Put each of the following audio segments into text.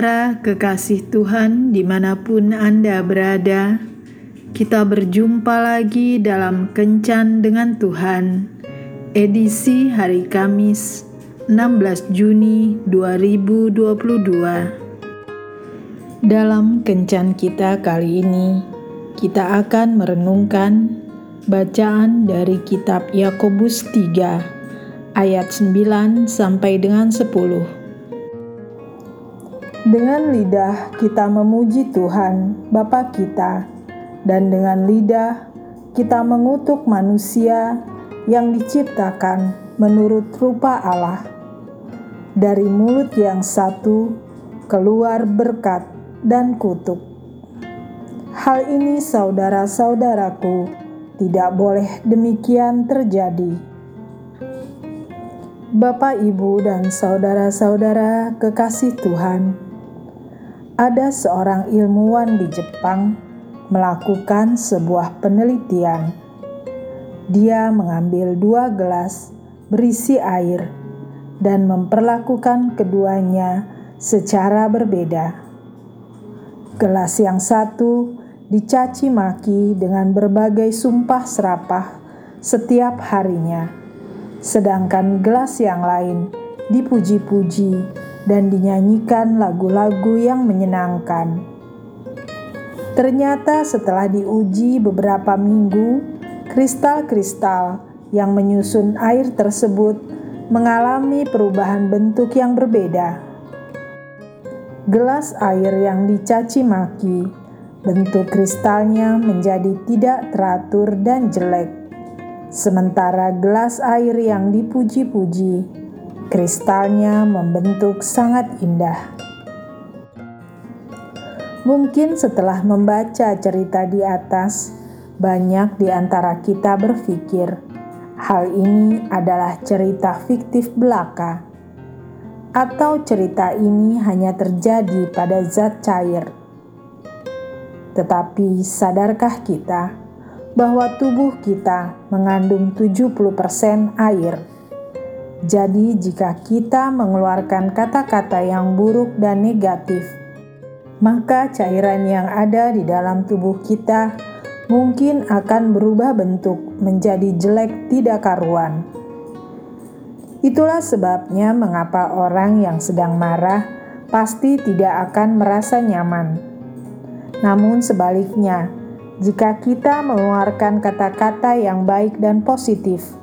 Saudara kekasih Tuhan, di mana pun Anda berada, kita berjumpa lagi dalam Kencan dengan Tuhan, edisi hari Kamis 16 Juni 2022. Dalam Kencan kita kali ini, kita akan merenungkan bacaan dari kitab Yakobus 3 ayat 9 sampai dengan 10 dengan lidah kita memuji Tuhan, Bapa kita, dan dengan lidah kita mengutuk manusia yang diciptakan menurut rupa Allah. Dari mulut yang satu keluar berkat dan kutuk. Hal ini, saudara-saudaraku, tidak boleh demikian terjadi. Bapak, ibu, dan saudara-saudara kekasih Tuhan ada seorang ilmuwan di Jepang melakukan sebuah penelitian. Dia mengambil dua gelas berisi air dan memperlakukan keduanya secara berbeda. Gelas yang satu dicaci maki dengan berbagai sumpah serapah setiap harinya, sedangkan gelas yang lain dipuji-puji dan dinyanyikan lagu-lagu yang menyenangkan. Ternyata setelah diuji beberapa minggu, kristal-kristal yang menyusun air tersebut mengalami perubahan bentuk yang berbeda. Gelas air yang dicaci maki, bentuk kristalnya menjadi tidak teratur dan jelek. Sementara gelas air yang dipuji-puji kristalnya membentuk sangat indah. Mungkin setelah membaca cerita di atas, banyak di antara kita berpikir hal ini adalah cerita fiktif belaka, atau cerita ini hanya terjadi pada zat cair. Tetapi sadarkah kita bahwa tubuh kita mengandung 70% air? Jadi, jika kita mengeluarkan kata-kata yang buruk dan negatif, maka cairan yang ada di dalam tubuh kita mungkin akan berubah bentuk menjadi jelek tidak karuan. Itulah sebabnya mengapa orang yang sedang marah pasti tidak akan merasa nyaman. Namun sebaliknya, jika kita mengeluarkan kata-kata yang baik dan positif,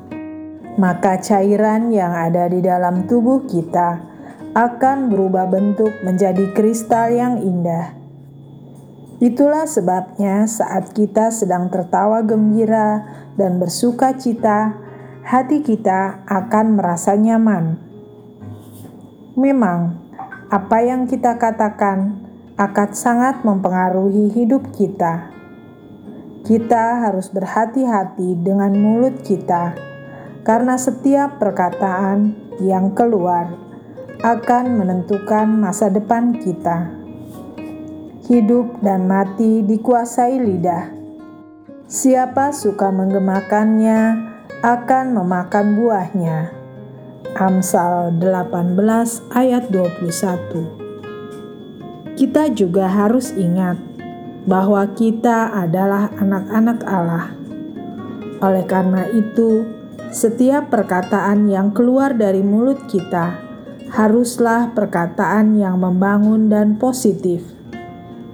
maka cairan yang ada di dalam tubuh kita akan berubah bentuk menjadi kristal yang indah. Itulah sebabnya, saat kita sedang tertawa gembira dan bersuka cita, hati kita akan merasa nyaman. Memang, apa yang kita katakan akan sangat mempengaruhi hidup kita. Kita harus berhati-hati dengan mulut kita karena setiap perkataan yang keluar akan menentukan masa depan kita. Hidup dan mati dikuasai lidah. Siapa suka menggemakannya akan memakan buahnya. Amsal 18 ayat 21 Kita juga harus ingat bahwa kita adalah anak-anak Allah. Oleh karena itu, setiap perkataan yang keluar dari mulut kita haruslah perkataan yang membangun dan positif.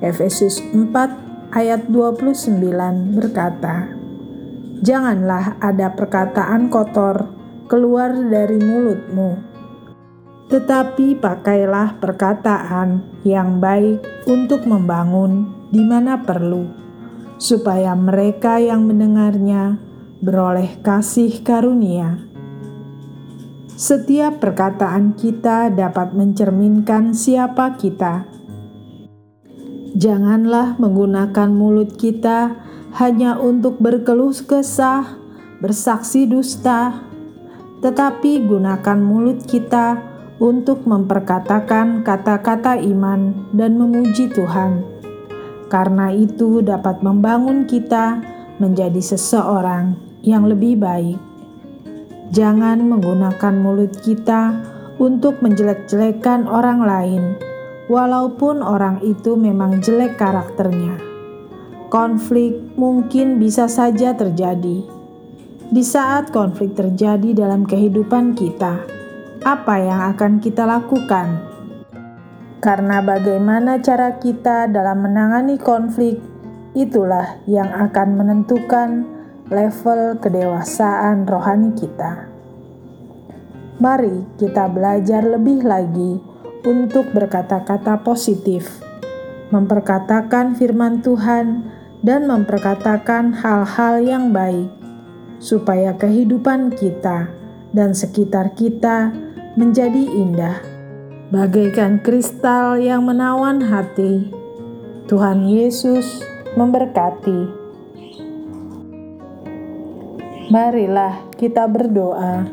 Efesus 4 ayat 29 berkata, Janganlah ada perkataan kotor keluar dari mulutmu, tetapi pakailah perkataan yang baik untuk membangun di mana perlu, supaya mereka yang mendengarnya beroleh kasih karunia. Setiap perkataan kita dapat mencerminkan siapa kita. Janganlah menggunakan mulut kita hanya untuk berkeluh kesah, bersaksi dusta, tetapi gunakan mulut kita untuk memperkatakan kata-kata iman dan memuji Tuhan. Karena itu dapat membangun kita menjadi seseorang yang lebih baik. Jangan menggunakan mulut kita untuk menjelek-jelekan orang lain, walaupun orang itu memang jelek karakternya. Konflik mungkin bisa saja terjadi. Di saat konflik terjadi dalam kehidupan kita, apa yang akan kita lakukan? Karena bagaimana cara kita dalam menangani konflik, itulah yang akan menentukan level kedewasaan rohani kita. Mari kita belajar lebih lagi untuk berkata-kata positif, memperkatakan firman Tuhan, dan memperkatakan hal-hal yang baik, supaya kehidupan kita dan sekitar kita menjadi indah, bagaikan kristal yang menawan hati. Tuhan Yesus memberkati. Marilah kita berdoa.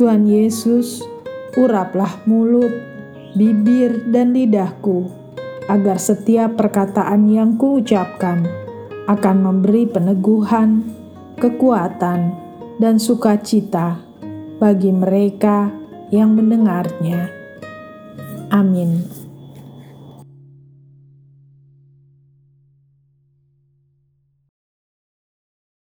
Tuhan Yesus, uraplah mulut, bibir, dan lidahku, agar setiap perkataan yang kuucapkan akan memberi peneguhan, kekuatan, dan sukacita bagi mereka yang mendengarnya. Amin.